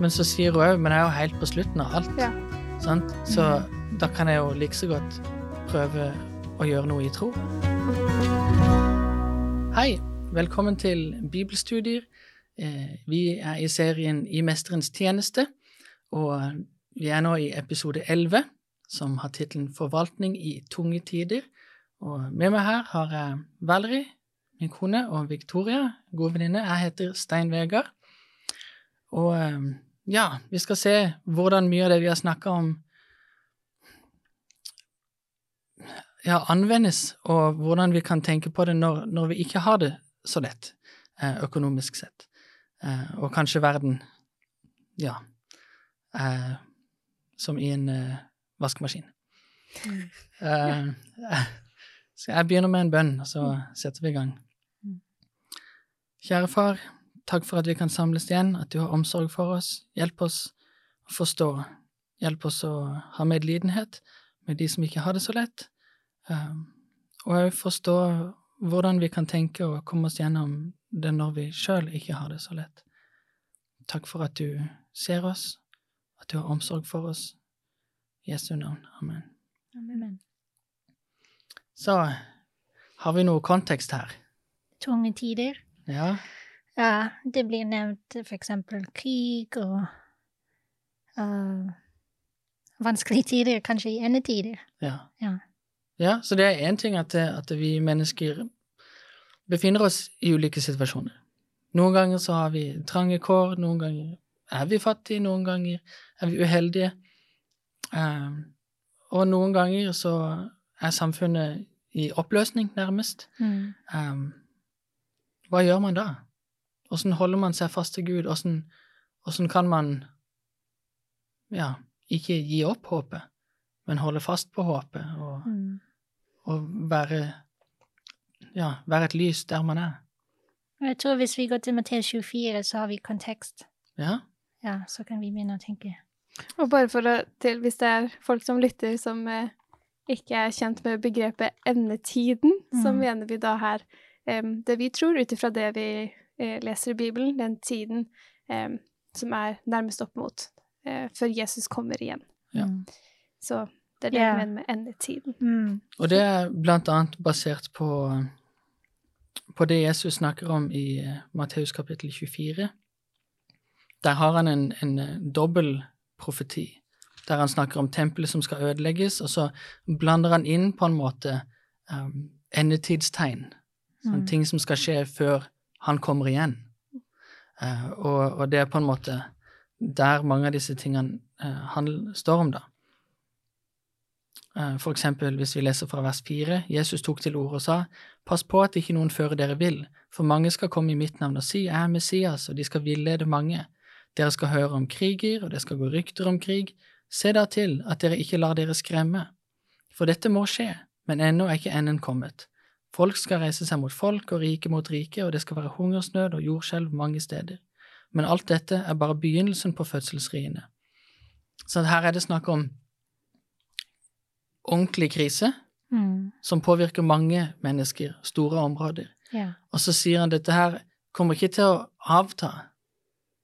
Men så sier hun òg Men jeg er jo helt på slutten av alt. Ja. Sant? Så da kan jeg jo like så godt prøve å gjøre noe i tro. Hei, velkommen til bibelstudier. Eh, Vi er i serien I mesterens tjeneste, og vi er nå i episode 11, som har tittelen Forvaltning i tunge tider. Og med meg her har jeg Valerie, min kone, og Victoria, god venninne. Jeg heter Stein Vegard. Og eh, ja, vi skal se hvordan mye av det vi har snakka om, ja, anvendes, og hvordan vi kan tenke på det når, når vi ikke har det så lett eh, økonomisk sett. Eh, og kanskje verden, ja, eh, som i en eh, vaskemaskin. Mm. Uh, jeg begynner med en bønn, og så setter vi i gang. Kjære far, takk for at vi kan samles igjen, at du har omsorg for oss. Hjelp oss å forstå. Hjelp oss å ha medlidenhet med de som ikke har det så lett. Um, og òg forstå hvordan vi kan tenke og komme oss gjennom det når vi sjøl ikke har det så lett. Takk for at du ser oss, at du har omsorg for oss. I Jesu navn. Amen. Amen. Så har vi noe kontekst her. Tunge tider. Ja, Ja, det blir nevnt for eksempel krig og uh, vanskelige tider, kanskje i endetider. ja. Ja. Ja, så det er én ting at, at vi mennesker befinner oss i ulike situasjoner. Noen ganger så har vi trange kår, noen ganger er vi fattige, noen ganger er vi uheldige. Eh, og noen ganger så er samfunnet i oppløsning, nærmest. Mm. Um, hva gjør man da? Åssen holder man seg fast til Gud? Åssen kan man ja, ikke gi opp håpet, men holde fast på håpet og Mm. og være ja, være et lys der man er. Jeg tror hvis vi går til Matteus 24, så har vi kontekst. Ja, Ja, så kan vi begynne å tenke. Og bare for å til, hvis det er folk som lytter som eh, ikke er kjent med begrepet endetiden, så Mm. mener vi da her eh, det vi tror ut ifra det vi leser i Bibelen, den tiden em, som er nærmest opp mot eh, før Jesus kommer igjen. Ja. Mm. Så det er det Ja. vi mener med endetiden. Mm. og det er blant annet basert på, på det Jesus snakker om i eh, Matteus kapittel 24. Der har han en, en eh, dobbel profeti, der han snakker om tempelet som skal ødelegges, og så blander han inn på en måte um, endetidstegn, sånn Mm. ting som skal skje før han kommer igjen. Eh, og, og det er på en måte der mange av disse tingene uh, står om, da. Eh, For eksempel hvis vi leser fra vers 4, Jesus tok til orde og sa, Pass på at ikke noen fører dere vill, for mange skal komme i mitt navn og si, Jeg er Messias, og de skal villede mange. Dere skal høre om kriger, og det skal gå rykter om krig. Se da til at dere ikke lar dere skremme. For dette må skje, men ennå er ikke enden kommet. Folk skal reise seg mot folk og rike mot rike, og det skal være hungersnød og jordskjelv mange steder. Men alt dette er bare begynnelsen på fødselsriene. Så her er det snakk om ordentlig krise Mm. som påvirker mange mennesker, store områder. Ja. Og så sier han dette her kommer ikke til å avta,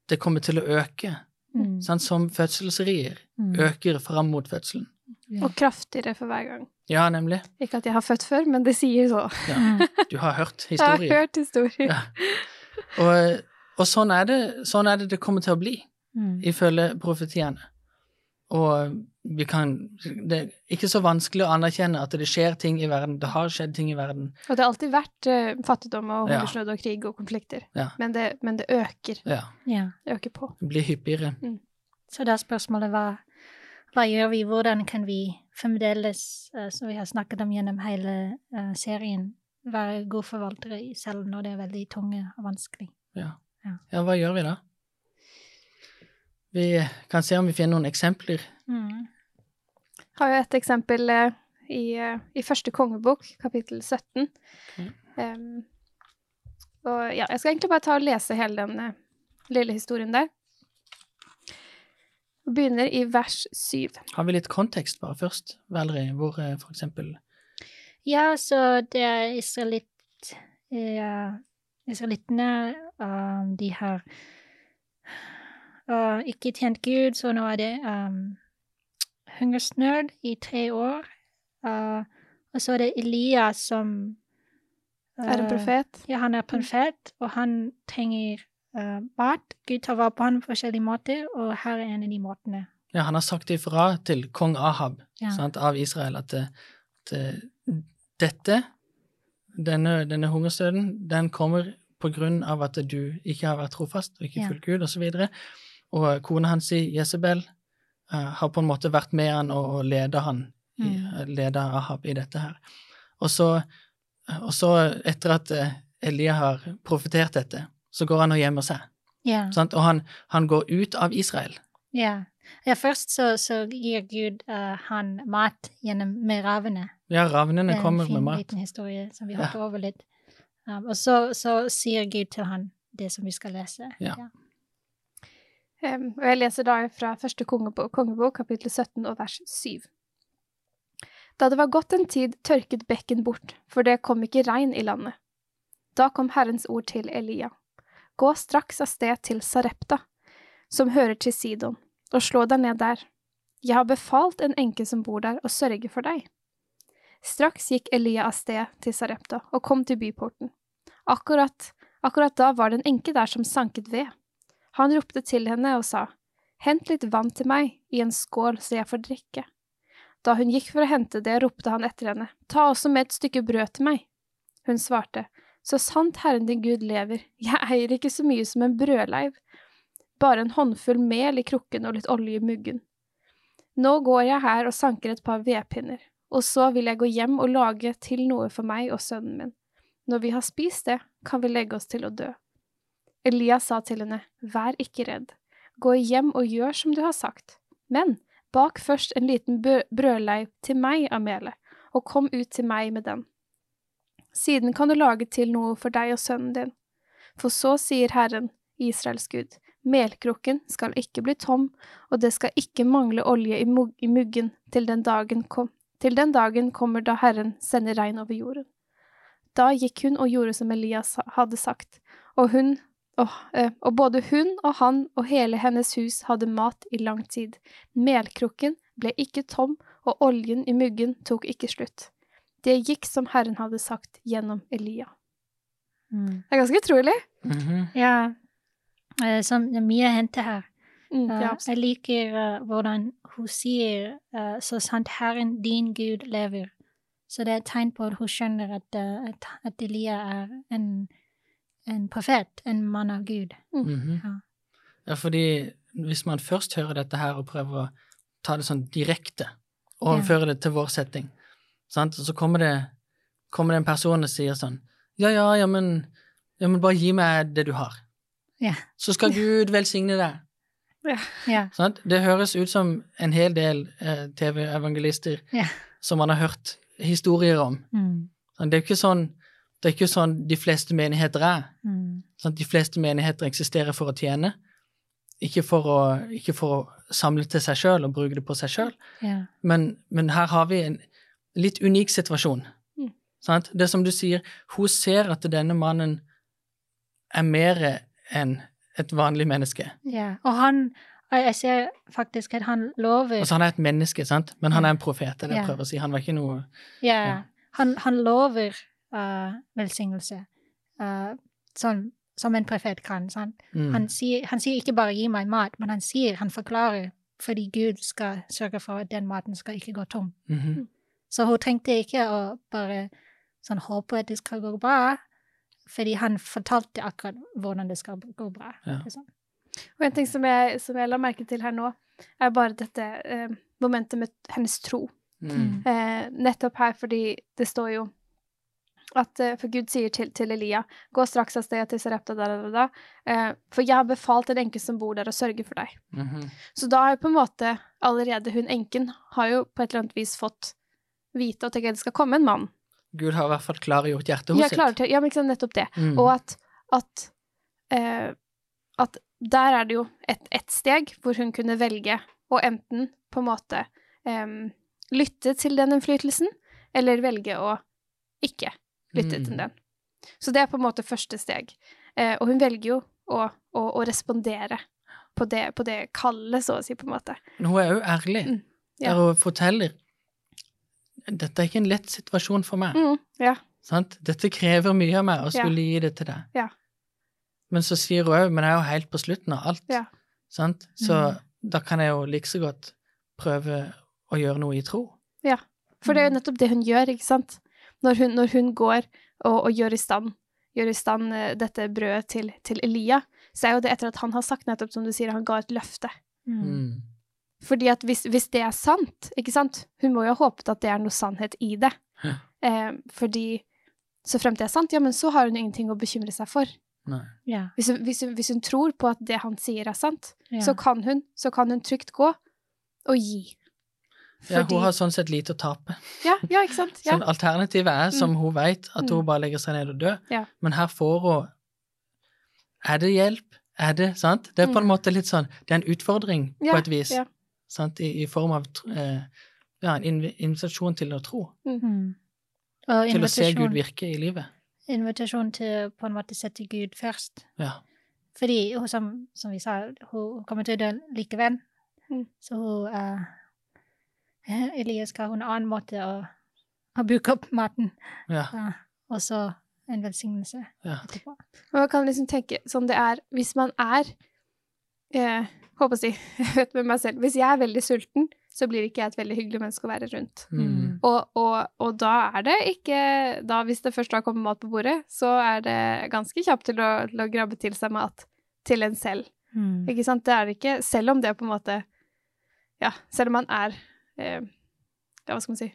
det kommer til å øke. Mm. Sånn Som fødselsrier Mm. øker fram mot fødselen. Ja. Og kraftigere for hver gang. Ja, nemlig. Ikke at jeg har født før, men det sier så. Ja. Mm. Du har hørt Jeg har hørt historier. Ja. Og, og sånn, er det, sånn er det det kommer til å bli, Mm. ifølge profetiene. Og vi kan Det er ikke så vanskelig å anerkjenne at det skjer ting i verden. Det har skjedd ting i verden. Og det har alltid vært uh, fattigdom og hungersnød og krig og konflikter. Ja. Men, det, men det øker. Ja. ja. Det øker på. Det blir hyppigere. Så da er spørsmålet hva, hva gjør vi, hvordan kan vi fremdeles, uh, som vi har snakket om gjennom hele uh, serien, være gode forvaltere selv når det er veldig tunge og vanskelig. Ja. Ja. ja, hva gjør vi da? Vi kan se om vi finner noen eksempler. Mm. har jo et eksempel eh, i, i første kongebok, kapittel 17. Okay. Um, og ja, jeg skal egentlig bare ta og lese hele den lille historien der. Og begynner i vers 7. Har vi litt kontekst bare først, Valerie, hvor eh, for eksempel Ja, så det er israelitt, eh, israelittene, um, de har uh, ikke tjent Gud, så nå er det um, hungersnød i tre år. Uh, og så er det Elias som Er en uh, profet. Ja, han er profet, og han trenger uh, mat. Gud tar vare på ham på forskjellige måter, og her er en av de måtene. Ja, han har sagt ifra til kong Ahab Ja. sant, av Israel at, at dette, denne, denne hungersnøden, den kommer på grunn av at du ikke har vært trofast og ikke fulgt Gud, og så. Og kona hans, Jesabel, eh, har på en måte vært med han og, og leda han, Mm. leda Ahab i dette her. Og så, og så etter at eh, Elia har profetert dette, så går han og gjemmer seg. Yeah. Sant? Og han, han går ut av Israel. ja. ja først så, så gir Gud uh, han mat gjennom med ravene. Ja, ravnene Det er mat. en fin liten historie som vi Ja. hopper over litt. Um, og så, så sier Gud til han det som vi skal lese. Ja. Em, og jeg leser da fra første kongebok, kongebok, kapittel 17 og vers 7. Da det var gått en tid, tørket bekken bort, for det kom ikke regn i landet. Da kom Herrens ord til Elia. Gå straks av sted til Sarepta, som hører til Sidon, og slå deg ned der. Jeg har befalt en enke som bor der, å sørge for deg. Straks gikk Elia av sted til Sarepta og kom til byporten. Akkurat, akkurat da var det en enke der som sanket ved. Han ropte til henne og sa, Hent litt vann til meg i en skål så jeg får drikke. Da hun gikk for å hente det, ropte han etter henne, Ta også med et stykke brød til meg. Hun svarte, Så sant Herren din Gud lever, jeg eier ikke så mye som en brødleiv, bare en håndfull mel i krukken og litt olje i muggen. Nå går jeg her og sanker et par vedpinner, og så vil jeg gå hjem og lage til noe for meg og sønnen min. Når vi har spist det, kan vi legge oss til å dø. Elias sa til henne, Vær ikke redd, gå hjem og gjør som du har sagt, men bak først en liten brødleiv til meg av melet, og kom ut til meg med den. Siden kan du lage til noe for deg og sønnen din. For så sier Herren, Israels Gud, melkrukken skal ikke bli tom, og det skal ikke mangle olje i, muggen til den, dagen kom til den dagen kommer da Herren sender regn over jorden. Da gikk hun og gjorde som Elias hadde sagt, og hun og, eh, og både hun og han og hele hennes hus hadde mat i lang tid. Melkrukken ble ikke tom, og oljen i muggen tok ikke slutt. Det gikk som Herren hadde sagt gjennom Elia. Mm. Det er ganske utrolig. Mhm. Ja, Så det er mye å hente her. Mm, Eh, ja, jeg liker uh, hvordan hun sier uh, 'så sant Herren din Gud lever'. Så det er et tegn på at hun skjønner at, eh, at, at Elia er en, en profet, en mann av Gud. Mhm. Ja. Ja, fordi hvis man først hører dette her og prøver å ta det sånn direkte, overføre det til vår setting, sant? så kommer det, kommer det en person og sier sånn Ja, ja, ja, men, ja, men bare gi meg det du har. Ja. Så skal Gud velsigne deg. Ja. Sant? Det høres ut som en hel del eh, TV-evangelister Ja. som man har hørt historier om. Mm. Det er sånn det er ikke sånn de fleste menigheter er. Mm. Sant? De fleste menigheter eksisterer for å tjene, ikke for å, ikke for å samle til seg sjøl og bruke det på seg sjøl. Ja. Men, men her har vi en litt unik situasjon. Mm. Sant? Det som du sier, hun ser at denne mannen er mer enn et vanlig menneske. ja. Og han Jeg ser faktisk at han lover Altså, han er et menneske, sant? men han er en profet. det er det jeg prøver å si. Han var ikke noe Ja, Ja. han, han lover uh, velsignelse, uh, sånn som en profet kan. Sant? mm. Han, sier, han sier ikke bare 'gi meg mat', men han sier, han forklarer fordi Gud skal sørge for at den maten skal ikke gå tom. Mhm. Så hun trengte ikke å bare sånn håpe at det skal gå bra, fordi han fortalte akkurat hvordan det skal gå bra. Ja. Liksom. Og en ting som jeg, som jeg la merke til her nå, er bare dette eh, momentet med hennes tro. Mm. Eh, nettopp her fordi det står jo at eh, For Gud sier til, til Elia, gå straks av sted til Sarepta, da, da, da, eh, for jeg har befalt en enke som bor der, å sørge for deg. Mhm. Så da har jo på en måte allerede hun enken har jo på et eller annet vis fått vite at det skal komme en mann. Gud har i hvert fall klargjort hjertet Ja, hos sitt. ja men ikke sant, nettopp det. Mm. Og at, at, eh, at der er det jo et, et steg hvor hun kunne velge å enten på en måte eh, lytte til den innflytelsen, eller velge å ikke lytte Mm. til den. Så det er på en måte første steg. Eh, og hun velger jo å, å, å respondere på det, på det kallet, så å si, på en måte. Men hun er jo ærlig, Mm, ja. der hun forteller dette er ikke en lett situasjon for meg. Mm, ja. Sant? Dette krever mye av meg å Ja. skulle gi det til deg. Ja. Men så sier hun òg men jeg er jo helt på slutten av alt. Ja. Sant? Så Mm. da kan jeg jo like så godt prøve å gjøre noe i tro. Ja. For det er Mm. jo nettopp det hun gjør, ikke sant? Når hun, når hun går og, og gjør i stand, gjør i stand eh, dette brødet til, til Elia, så er jo det etter at han har sagt nettopp, som du sier, han ga et løfte. Mm. Mm. Fordi at hvis, hvis det er sant, ikke sant? Hun må jo ha håpet at det er noe sannhet i det. Ja. Eh, fordi så frem til det er sant, ja, men så har hun ingenting å bekymre seg for. Nei. Ja. Hvis hun, hvis hun, hvis hun tror på at det han sier er sant, ja. så, kan hun, så kan hun trygt gå og gi. Ja, hun har sånn sett lite å tape. ja, ja, ikke sant? Ja. Sånn, alternativet er, som hun vet, at hun Mm. bare legger seg ned og dør. Ja. Men her får hun Er det hjelp? Er det sant? Det er på en Mm. måte litt sånn Det er en utfordring Ja, på et vis. ja. Sant? I, I form av eh, ja, en invitasjon til å tro. Mm. Og Til å se Gud virke i livet. invitasjon til på en måte sette Gud først. Ja. Fordi hun, som, som vi sa, hun kommer til å dø likevel. Mm. Så hun eh, Elias skal ha en annen måte å, å bruke opp maten. Ja. uh, Og så en velsignelse Ja. etterpå. Man kan liksom tenke sånn det er Hvis man er eh, Håper å si Jeg vet med meg selv Hvis jeg er veldig sulten, så blir ikke jeg et veldig hyggelig menneske å være rundt. Mm. Og, og, og da er det ikke Da hvis det først har kommet mat på bordet, så er det ganske kjapt til å, til å grabbe til seg mat til en selv. Mm. Ikke sant? Det er det ikke Selv om det på en måte Ja, selv om man er eh, Ja, hva skal man si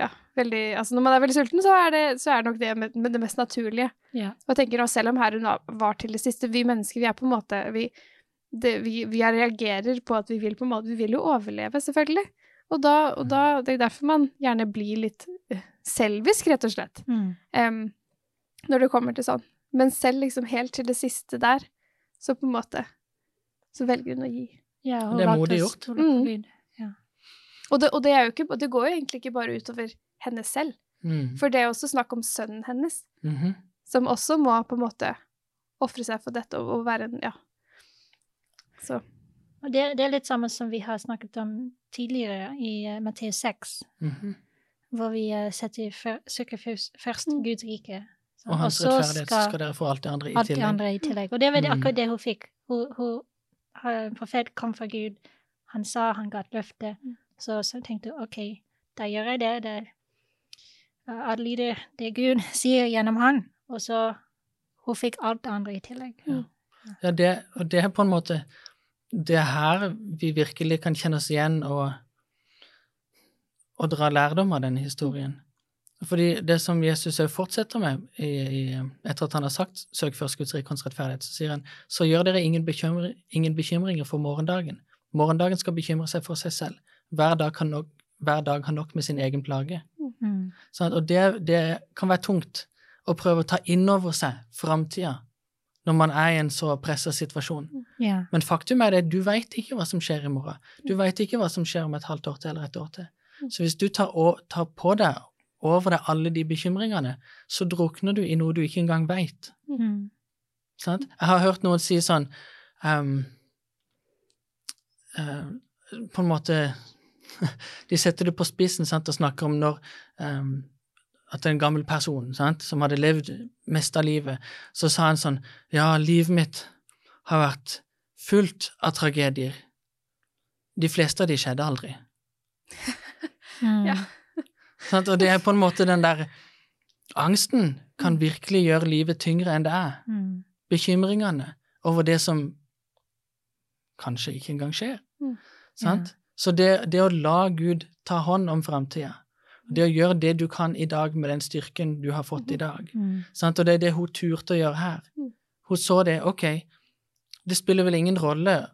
Ja, veldig Altså, når man er veldig sulten, så er det, så er det nok det med, med det mest naturlige. Ja. Og jeg tenker nå, selv om her hun var til det siste, vi mennesker, vi er på en måte Vi, det, vi, vi reagerer på at vi vil på en måte Vi vil jo overleve, selvfølgelig. Og da, og da Det er derfor man gjerne blir litt eh, selvisk, rett og slett. Mm. Um, når det kommer til sånn. Men selv liksom helt til det siste der, så på en måte Så velger hun å gi. Ja, og Det er modig gjort. Mm. Ja. Og det, og det, er jo ikke, det går jo egentlig ikke bare utover henne selv, Mm. for det er også snakk om sønnen hennes, -hmm. som også må på en måte ofre seg for dette og, og være en Ja. Så Og det, det er litt samme som vi har snakket om tidligere i uh, Matteus 6, Mhm. hvor vi uh, setter for, søker først, Mm. Guds rike. Så- Og hans så rettferdighet, så skal dere få alt det andre i alt det tillegg. andre i tillegg. Og det var det Mm. akkurat det hun fikk. Hun, hun, en profet kom fra Gud. Han sa han ga et løfte. Mm. Så, så tenkte hun OK, da gjør jeg det. det adlyder det Gud sier gjennom han. Og så hun fikk alt det andre i tillegg. Ja. Ja, det, og det er på en måte Det er her vi virkelig kan kjenne oss igjen og, og dra lærdom av denne historien. Fordi det som Jesus også fortsetter med i, i, etter at han har sagt 'søk først Guds rike rettferdighet', så sier han 'så gjør dere ingen, bekymring, ingen bekymringer for morgendagen'. Morgendagen skal bekymre seg for seg selv. Hver dag, kan nok, hver dag har nok med sin egen plage. Mm. Sant? Og det, det kan være tungt å prøve å ta inn over seg framtida når man er i en så pressa situasjon. Ja. Men faktum er det, du veit ikke hva som skjer i morgen. Du veit ikke hva som skjer om et halvt år til eller et år til. Så hvis du tar, tar på deg over deg alle de bekymringene, så drukner du i noe du ikke engang veit. Mm. Sant? Jeg har hørt noen si sånn um, uh, På en måte De setter det på spissen sant, og snakker om når ehm, At en gammel person sant, som hadde levd mest av livet, så sa han sånn Ja, livet mitt har vært fullt av tragedier. De fleste av de skjedde aldri. Mm. Ja. Sånn, Og det er på en måte den der Angsten kan virkelig gjøre livet tyngre enn det er. Mm. bekymringene over det som kanskje ikke engang skjer. Mm. Sant? Så det, det å la Gud ta hånd om framtida, det å gjøre det du kan i dag med den styrken du har fått i dag, Mm. sant? og det er det hun turte å gjøre her. Mm. Hun så det, ok, det spiller vel ingen rolle,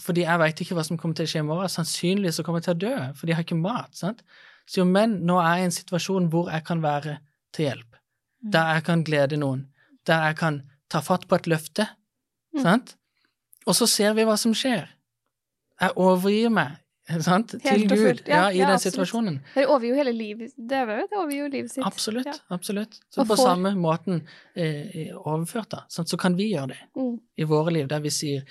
fordi jeg veit ikke hva som kommer til å skje i morgen, sannsynlig så kommer jeg til å dø, for de har ikke mat. sant? Så jo, men nå er jeg i en situasjon hvor jeg kan være til hjelp, Mm. der jeg kan glede noen, der jeg kan ta fatt på et løfte. Sant? Og så ser vi hva som skjer. Jeg overgir meg sant? til Gud ja, Ja, i ja, den absolutt. situasjonen. Det overgir jo hele livet Det er overgir jo livet sitt. Absolutt. Ja. absolutt. Så Og på samme måten eh, overført, da, sant? så kan vi gjøre det Mm. i våre liv, der vi sier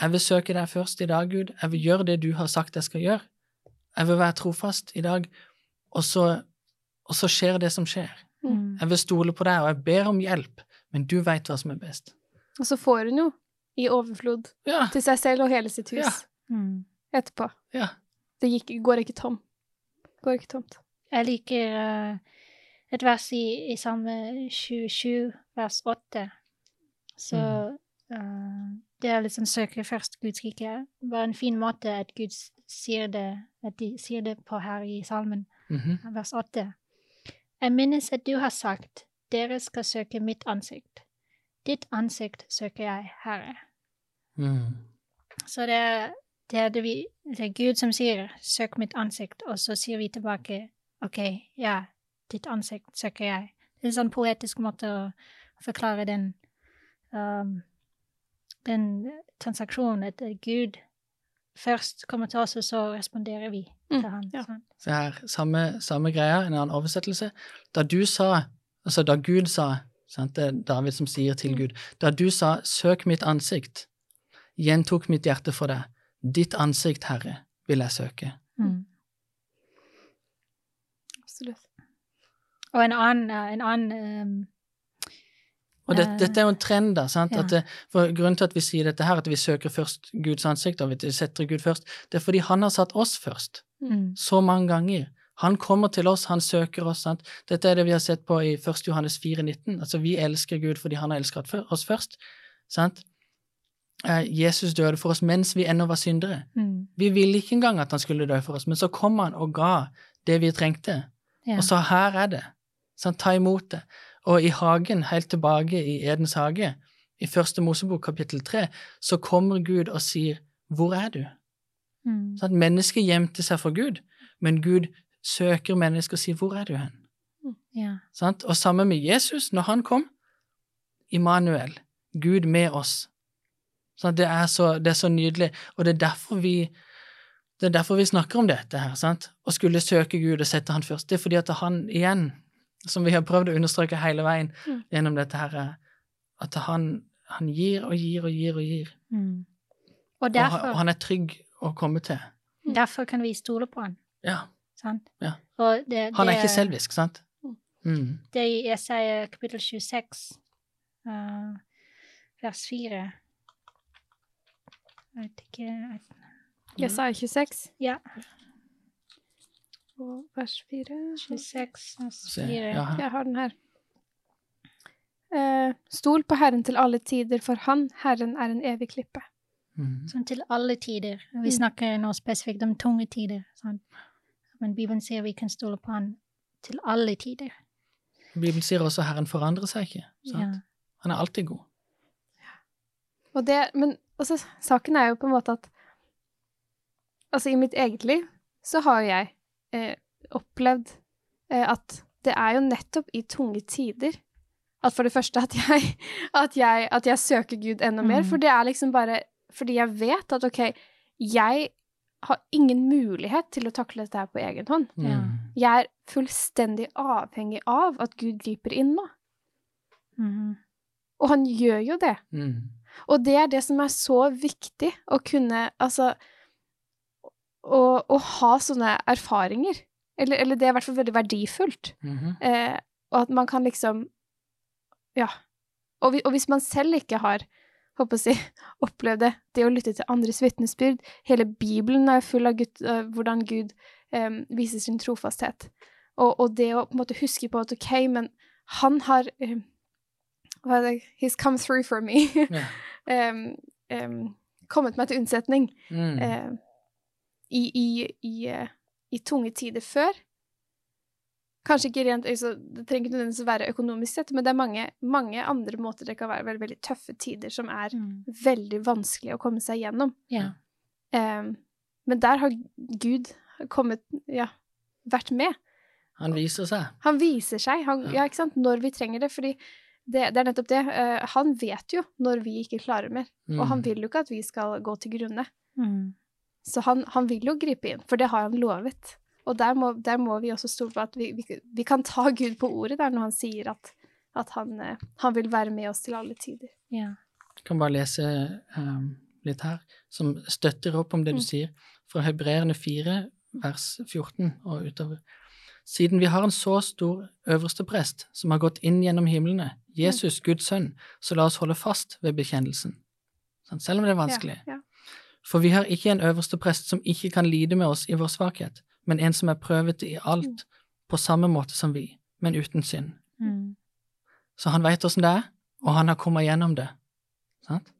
Jeg vil søke deg først i dag, Gud. Jeg vil gjøre det du har sagt jeg skal gjøre. Jeg vil være trofast i dag, og så, og så skjer det som skjer. Mm. Jeg vil stole på deg, og jeg ber om hjelp, men du veit hva som er best. Og så får hun jo i overflod Ja, til seg selv og hele sitt hus Ja. Mm. etterpå. Ja. Det gikk, går ikke tom. Går ikke tomt. Jeg liker uh, et vers i, i Salme 27, vers 8. Så eh, det er litt sånn søke først Guds rike. Bare en fin måte at Gud sier det, at de sier det på her i salmen, Mhm. vers 8. Jeg minnes at du har sagt, dere skal søke mitt ansikt. Ditt ansikt søker jeg, Herre. Mm. Så det er, det er, det vi, det er Gud som sier 'søk mitt ansikt', og så sier vi tilbake 'OK, ja, ditt ansikt søker jeg'. Det er en sånn poetisk måte å forklare den um, den transaksjonen, at Gud først kommer til oss, og så responderer vi Mm, til han. ja. Så her, samme, samme greia, en annen oversettelse. Da du sa, altså da Gud sa, sant, det er David som sier til Mm. Gud, da du sa 'søk mitt ansikt', gjentok mitt hjerte for deg, 'ditt ansikt, Herre, vil jeg søke'. Mm. Absolutt. Og en annen, en annen um, Og det, uh, dette er jo en trend, da. sant? ja. Det, for Grunnen til at vi sier dette her, at vi søker først Guds ansikt, og vi setter Gud først, det er fordi han har satt oss først. mm. Så mange ganger. Han kommer til oss, han søker oss. sant? Dette er det vi har sett på i 1. Johannes 4,19. Altså, vi elsker Gud fordi han har elsket oss først. sant? Eh, Jesus døde for oss mens vi ennå var syndere. Mm. Vi ville ikke engang at han skulle dø for oss, men så kom han og ga det vi trengte, Ja. og sa her er det. Sant? Ta imot det. Og i hagen, helt tilbake i Edens hage, i første Mosebok kapittel tre, så kommer Gud og sier, hvor er du? Mm. Sant? Mennesket gjemte seg for Gud, men Gud søker mennesket og sier, hvor er du hen? ja. Sånn? Og sammen med Jesus, når han kom, Immanuel, Gud med oss. Sant? Det, er så, det er så nydelig, og det er derfor vi det er derfor vi snakker om dette her, sant? Å skulle søke Gud og sette Han først. Det er fordi at han igjen, som vi har prøvd å understreke hele veien Mm. gjennom dette her, at han, han gir og gir og gir og gir. Mm. Og Og, derfor, han- og han er trygg å komme til. derfor kan vi stole på han. Ja. Sant? Ja. Og det, Han er ikke selvisk, sant? Mm. Det er i Jesaja kapittel 26, uh, vers 4. Jeg vet ikke jeg- sa 26 Ja, og vers 4. 26, vers Se, 4. ja. Jeg har den her. Eh, stol på Herren til alle tider, for Han, Herren, er en evig klippe. Mm. Sånn til alle tider. Vi Mm. snakker nå spesifikt om tunge tider. Sånn. Men Bibelen sier vi kan stole på han til alle tider. Bibelen sier også Herren forandrer seg ikke. Sant? Ja. Han er alltid god. Og det, men altså, saken er jo på en måte at Altså, i mitt eget liv så har jo jeg eh, opplevd eh, at det er jo nettopp i tunge tider at for det første at jeg, at jeg, at jeg søker Gud enda mer. Mm. For det er liksom bare fordi jeg vet at OK, jeg har ingen mulighet til å takle dette her på egen hånd. Ja. Mm. Jeg er fullstendig avhengig av at Gud griper inn nå. Mm. Og han gjør jo det. Mm. Og det er det som er så viktig å kunne Altså å, å ha sånne erfaringer. Eller, eller det er i hvert fall veldig verdifullt. Mhm. Eh, og at man kan liksom Ja. Og, vi, og hvis man selv ikke har håper å si, opplevd det, det å lytte til andres vitnesbyrd Hele Bibelen er full av Gud, uh, hvordan Gud um, viser sin trofasthet. Og, og det å på en måte huske på at OK, men han har eh, hva er det? He's come through for me. yeah. um, um, kommet meg til unnsetning Mm. uh, i, i, i, uh, i tunge tider før. Kanskje ikke rent altså, Det trenger ikke nødvendigvis å være økonomisk sett, men det er mange, mange andre måter det kan være veldig, veldig tøffe tider som er Mm. veldig vanskelig å komme seg gjennom. Yeah. Um, men der har Gud kommet Ja, vært med. Han viser seg. Han viser seg, han, Ja. ja, ikke sant, når vi trenger det, fordi det, det er nettopp det. Uh, han vet jo når vi ikke klarer mer, Mm. og han vil jo ikke at vi skal gå til grunne. Mm. Så han, han vil jo gripe inn, for det har han lovet. Og der må, der må vi også stole på at vi, vi, vi kan ta Gud på ordet der når han sier at, at han, uh, han vil være med oss til alle tider. Ja. Jeg kan bare lese, um, litt her, som støtter opp om det du Mm. sier, fra Hebreerne 4, vers 14 og utover. Siden vi har en så stor øverste prest som har gått inn gjennom himlene, Jesus, Guds sønn, så la oss holde fast ved bekjennelsen. Selv om det er vanskelig. Ja, ja. For vi har ikke en øverste prest som ikke kan lide med oss i vår svakhet, men en som er prøvet i alt, på samme måte som vi, men uten synd. Mm. Så han veit åssen det er, og han har kommet gjennom det. Sant?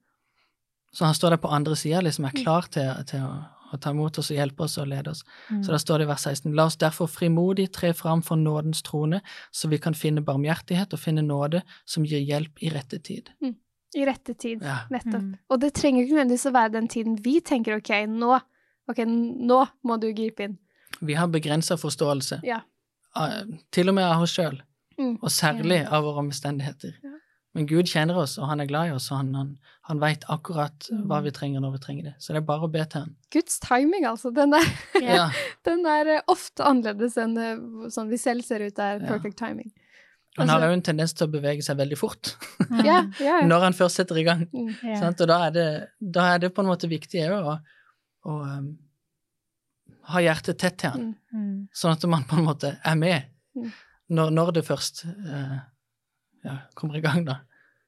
Så han står der på andre sida, liksom er klar til, til å, å ta imot oss og hjelpe oss og lede oss. Mm. Så da står det i vers 16.: La oss derfor frimodig tre fram for nådens trone, så vi kan finne barmhjertighet og finne nåde som gir hjelp i rette tid. I rette tid, Ja. nettopp. Mm. Og det trenger ikke nødvendigvis å være den tiden vi tenker ok, nå, ok, nå må du gripe inn. Vi har begrensa forståelse, Ja. av- til og med av oss sjøl, Mm. og særlig av våre omstendigheter. Ja. Men Gud kjenner oss, og han er glad i oss, og han, han, han veit akkurat hva Mm. vi trenger når vi trenger det. Så det er bare å be til han. Guds timing, altså. Den er, Ja. Ja. den er eh, ofte annerledes enn eh, sånn vi selv ser ut er Ja. perfect timing. Han har òg jo en tendens til å bevege seg veldig fort Mm. Ja, ja. ja. når han først setter i gang. Mm. Ja. Sant? Og da er, det, da er det på en måte viktig òg å, å um, ha hjertet tett til han, Mm. Mm. sånn at man på en måte er med Mm. når, når det først eh, ja, kommer i gang, da.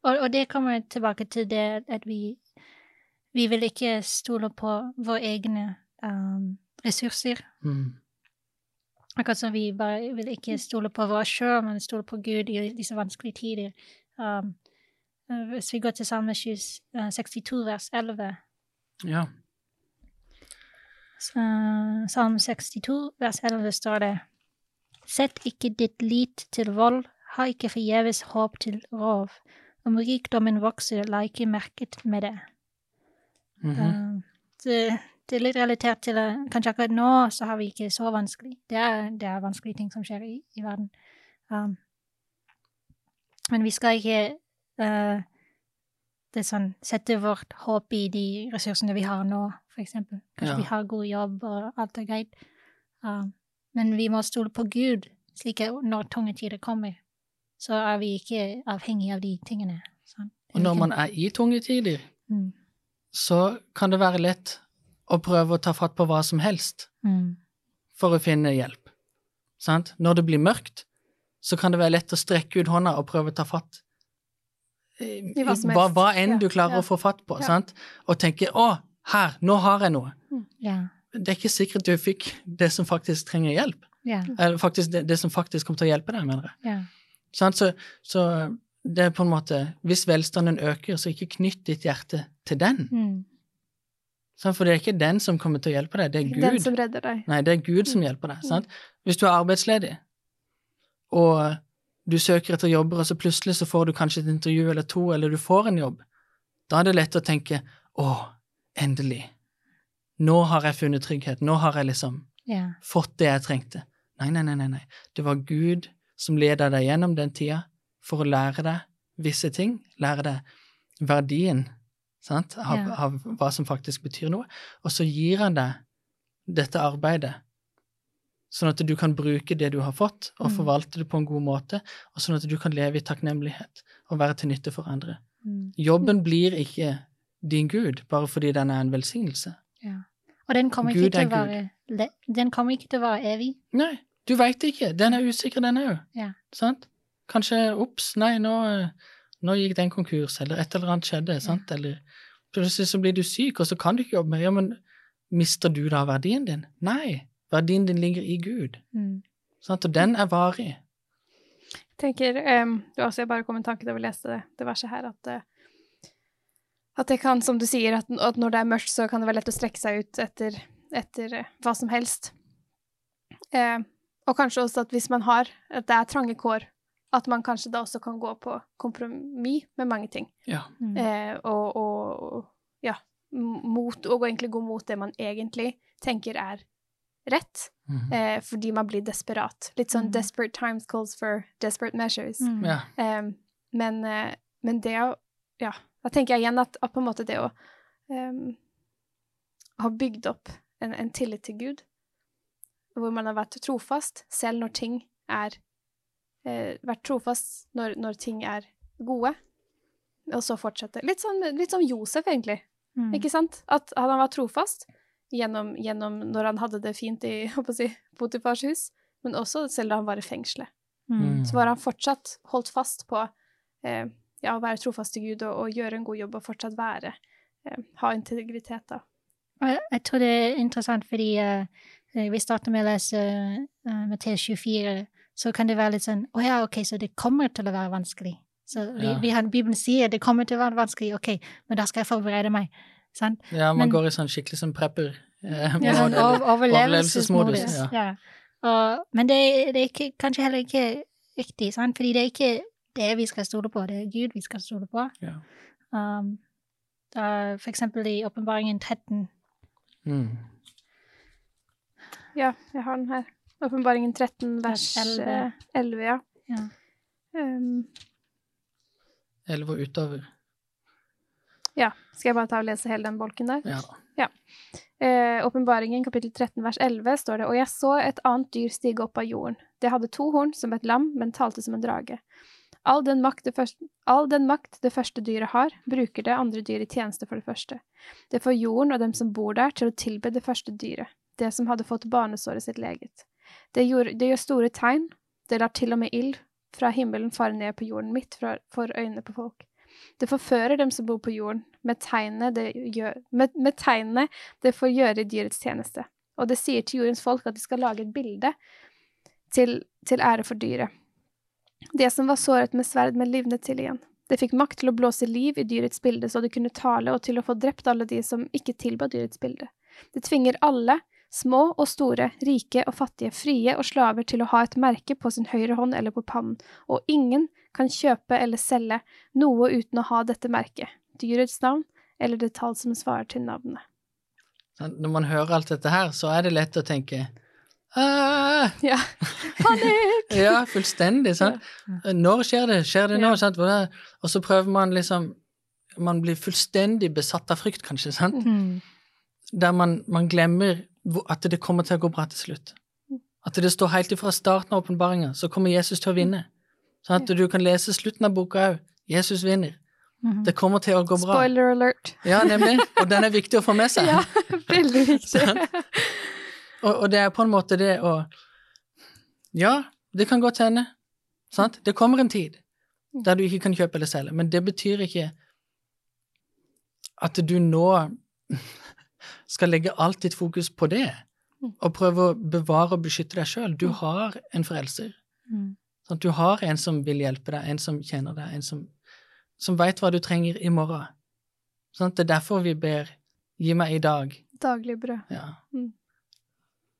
Og, og det kommer tilbake til det at vi Vi vil ikke stole på våre egne um, ressurser. Mm. Akkurat som vi bare vil ikke stole på oss sjøl, men stole på Gud i disse vanskelige tider. Um, hvis vi går til Salme 20, uh, 62, vers 11 Ja. Så, Salme 62, vers 11 står det Sett ikke ditt lit til vold, ha ikke forgjeves håp til rov. Om rikdommen vokser, la ikke merket med det. Mm -hmm. uh, det, det er litt relatert til at kanskje akkurat nå så har vi ikke så vanskelig. Det er, det er vanskelige ting som skjer i, i verden. Um, men vi skal ikke uh, det sånn, sette vårt håp i de ressursene vi har nå, for eksempel. Kanskje Ja. vi har god jobb og alt er greit. Um, men vi må stole på Gud, slik at når tunge tider kommer, så er vi ikke avhengig av de tingene. Sånn. Og når man er i tunge tider, mm. så kan det være lett å prøve å ta fatt på hva som helst Mm. for å finne hjelp. Sant? Når det blir mørkt, så kan det være lett å strekke ut hånda og prøve å ta fatt i, hva hva, hva enn Ja, du klarer ja. å få fatt på, Ja. sant? og tenke 'Å, her, nå har jeg noe'. Ja. Det er ikke sikkert du fikk det som faktisk trenger hjelp. Ja. Eller faktisk det, det som faktisk kommer til å hjelpe deg, mener jeg. Så, så det er på en måte Hvis velstanden øker, så ikke knytt ditt hjerte til den. Mm. For det er ikke den som kommer til å hjelpe deg, det er Gud. Den som redder deg. Nei, det er Gud som hjelper deg. sant? Hvis du er arbeidsledig, og du søker etter jobber, og så plutselig så får du kanskje et intervju eller to, eller du får en jobb, da er det lett å tenke 'Å, endelig. Nå har jeg funnet trygghet. Nå har jeg liksom yeah. fått det jeg trengte'. Nei, nei, nei, nei. nei. Det var Gud som leder deg gjennom den tida for å lære deg visse ting, lære deg verdien sant? Av, Ja. av hva som faktisk betyr noe, og så gir han deg dette arbeidet, sånn at du kan bruke det du har fått, og Mm. forvalte det på en god måte, og sånn at du kan leve i takknemlighet og være til nytte for andre. Mm. Jobben blir ikke din Gud bare fordi den er en velsignelse. ja. Og den kommer, Gud være, den kommer ikke til å være evig. Nei, du veit ikke. Den er usikker, den òg. Ja. Sant? Kanskje ops, nei, nå, nå gikk den konkurs, eller et eller annet skjedde, sant? Eller plutselig så blir du syk, og så kan du ikke jobbe mer. Ja, men mister du da verdien din? Nei, verdien din ligger i Gud. Mm. Sant? Og den er varig. Jeg tenker, um, Du også jeg bare kom en tanke da vi leste det, det verset her, at, uh, at det kan, som du sier, at, at når det er mørkt, så kan det være lett å strekke seg ut etter, etter eh, hva som helst. Eh, og kanskje også at hvis man har, at det er trange kår, at man kanskje da også kan gå på kompromiss med mange ting. Ja. Mm. Eh, og, og, og ja, mot, og egentlig gå mot det man egentlig tenker er rett, Mhm. eh, fordi man blir desperat. Litt sånn Mm. 'desperate times calls for desperate measures'. Mm. ja. Eh, men, eh, men det å Ja, da tenker jeg igjen at, at på en måte det å eh, ha bygd opp en, en tillit til Gud, hvor man har vært trofast, selv når ting er eh, Vært trofast når, når ting er gode, og så fortsette. Litt sånn, litt som Josef, egentlig. Mm. Ikke sant? At han var trofast gjennom, gjennom når han hadde det fint i si, Potifars hus, men også selv da han var i fengselet. Mm. Så var han fortsatt holdt fast på eh, ja, å være trofast til Gud og, og gjøre en god jobb og fortsatt være eh, Ha integritet, da. Jeg, jeg tror det er interessant fordi eh, vi starter med å lese uh, Matteus 24, så kan det være litt sånn Å ja, ok, så det kommer til å være vanskelig. Så vi, Ja. vi har, Bibelen sier det kommer til å være vanskelig, ok, men da skal jeg forberede meg. Sant? Ja, man Men- går i sånn skikkelig sånn prepper. Eh, Ja, sånn overlevelsesmodus, ja. Ja. Og, men det, det er ikke, kanskje heller ikke riktig, sant? fordi det er ikke det vi skal stole på, det er Gud vi skal stole på. Ja. Um, da, for eksempel i Åpenbaringen 13 Mm. Ja, jeg har den her. Åpenbaringen 13, vers Vers 11. eh, 11, ja. Ja. Um, Elleve og utover. ja. Skal jeg bare ta og lese hele den bolken der? Ja. ja. Åpenbaringen kapittel 13 vers 11 står det Og jeg så et annet dyr stige opp av jorden. Det hadde to horn som et lam, men talte som en drage. All den, makt det første, all den makt det første dyret har, bruker det andre dyret i tjeneste for det første. Det får jorden og dem som bor der, til å tilbe det første dyret, det som hadde fått barnesåret sitt leget. Det gjorde, det gjør store tegn, det lar til og med ild fra himmelen fare ned på jorden midt fra, for øynene på folk. Det forfører dem som bor på jorden, med tegnene det, gjør, med, med tegnene det får gjøre i dyrets tjeneste. Og det sier til jordens folk at de skal lage et bilde til, til ære for dyret. Det som var såret med sverd, men livnet til igjen. Det fikk makt til å blåse liv i dyrets bilde, så det kunne tale, og til å få drept alle de som ikke tilba dyrets bilde. Det tvinger alle, små og store, rike og fattige, frie og slaver til å ha et merke på sin høyre hånd eller på pannen, og ingen kan kjøpe eller selge noe uten å ha dette merket, dyrets navn eller det tall som svarer til navnet. Når man hører alt dette her, så er det lett å tenke «Ah!» Ja. Panikk! Ja, fullstendig. sant? Når skjer det? Skjer det nå? Ja. sant? Og så prøver man liksom Man blir fullstendig besatt av frykt, kanskje, sant? Mm. Der man, man glemmer at det kommer til å gå bra til slutt. At det står helt ifra starten av åpenbaringa, så kommer Jesus til å vinne. Sånn at du kan lese slutten av boka òg. Jesus vinner. Mhm. Det kommer til å gå bra. Spoiler alert. Ja, nemlig. Og den er viktig å få med seg. Ja, veldig viktig. Og, og det er på en måte det å Ja, det kan godt hende. Sant? Det kommer en tid der du ikke kan kjøpe eller selge, men det betyr ikke at du nå skal legge alt ditt fokus på det, og prøve å bevare og beskytte deg sjøl. Du har en frelser. Sånn Sant? Du har en som vil hjelpe deg, en som kjenner deg, en som, som veit hva du trenger i morgen. Sant? Det er derfor vi ber 'gi meg i dag'. Daglig brød. Ja. Mm.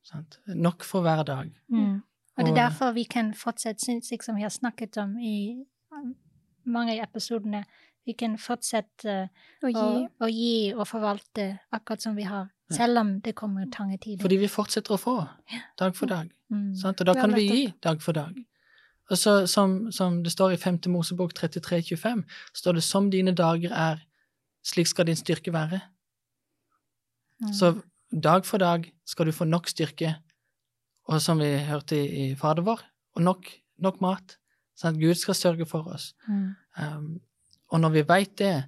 Sånn. Nok for hver dag. Mm. Og det er derfor vi kan fortsette, slik som vi har snakket om i um, mange av episodene, vi kan fortsette å, gi. å gi og forvalte akkurat som vi har, selv om det kommer trange tider. Fordi vi fortsetter å få, dag for dag. Mm. Sant? Og da kan vi gi dag for dag. Og så, som, som det står i 5. Mosebok 33,25, står det 'som dine dager er, slik skal din styrke være'. Mm. Så dag for dag skal du få nok styrke, og som vi hørte i, i Fader vår, og nok, nok mat. Sånn at Gud skal sørge for oss. Mm. Um, og når vi veit det,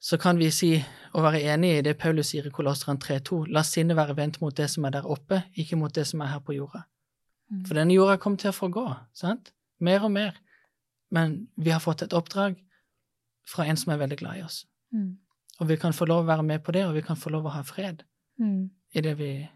så kan vi si og være enig i det Paulus sier i Kolosseren 3.2. La sinnet være vendt mot det som er der oppe, ikke mot det som er her på jorda. Mm. For denne jorda kommer til å forgå, sant? Mer og mer. Men vi har fått et oppdrag fra en som er veldig glad i oss. Mm. Og vi kan få lov å være med på det, og vi kan få lov å ha fred Mm. i det vi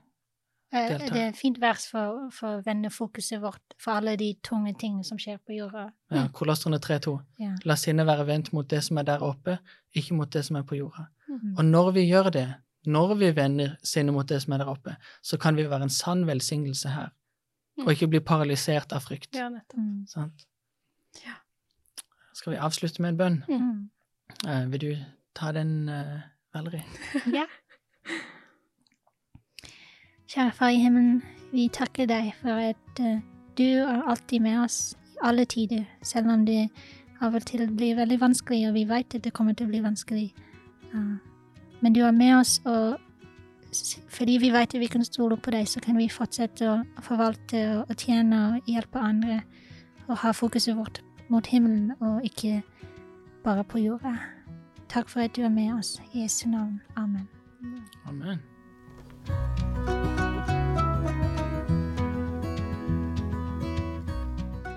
Eh, deltar. Det er et fint vers for, for å vende fokuset vårt for alle de tunge tingene som skjer på jorda. ja, Kolosterne 3.2. Ja. La sinnet være vendt mot det som er der oppe, ikke mot det som er på jorda. Mm. Og når vi gjør det, når vi vender sinnet mot det som er der oppe, så kan vi være en sann velsignelse her, og ikke bli paralysert av frykt. Ja, nettopp. Mm. Sant? Ja. Skal vi avslutte med en bønn? Mm. Uh, vil du ta den, uh, Valerie? Ja. Kjære Far i himmelen, vi takker deg for at uh, du er alltid med oss i alle tider, selv om det av og til blir veldig vanskelig, og vi vet at det kommer til å bli vanskelig. Uh, men du er med oss, og fordi vi vet at vi kan stole på deg, så kan vi fortsette å forvalte og, og tjene og hjelpe andre, og ha fokuset vårt mot himmelen og ikke bare på jorda. Takk for at du er med oss. I Jesu navn. Amen. Amen.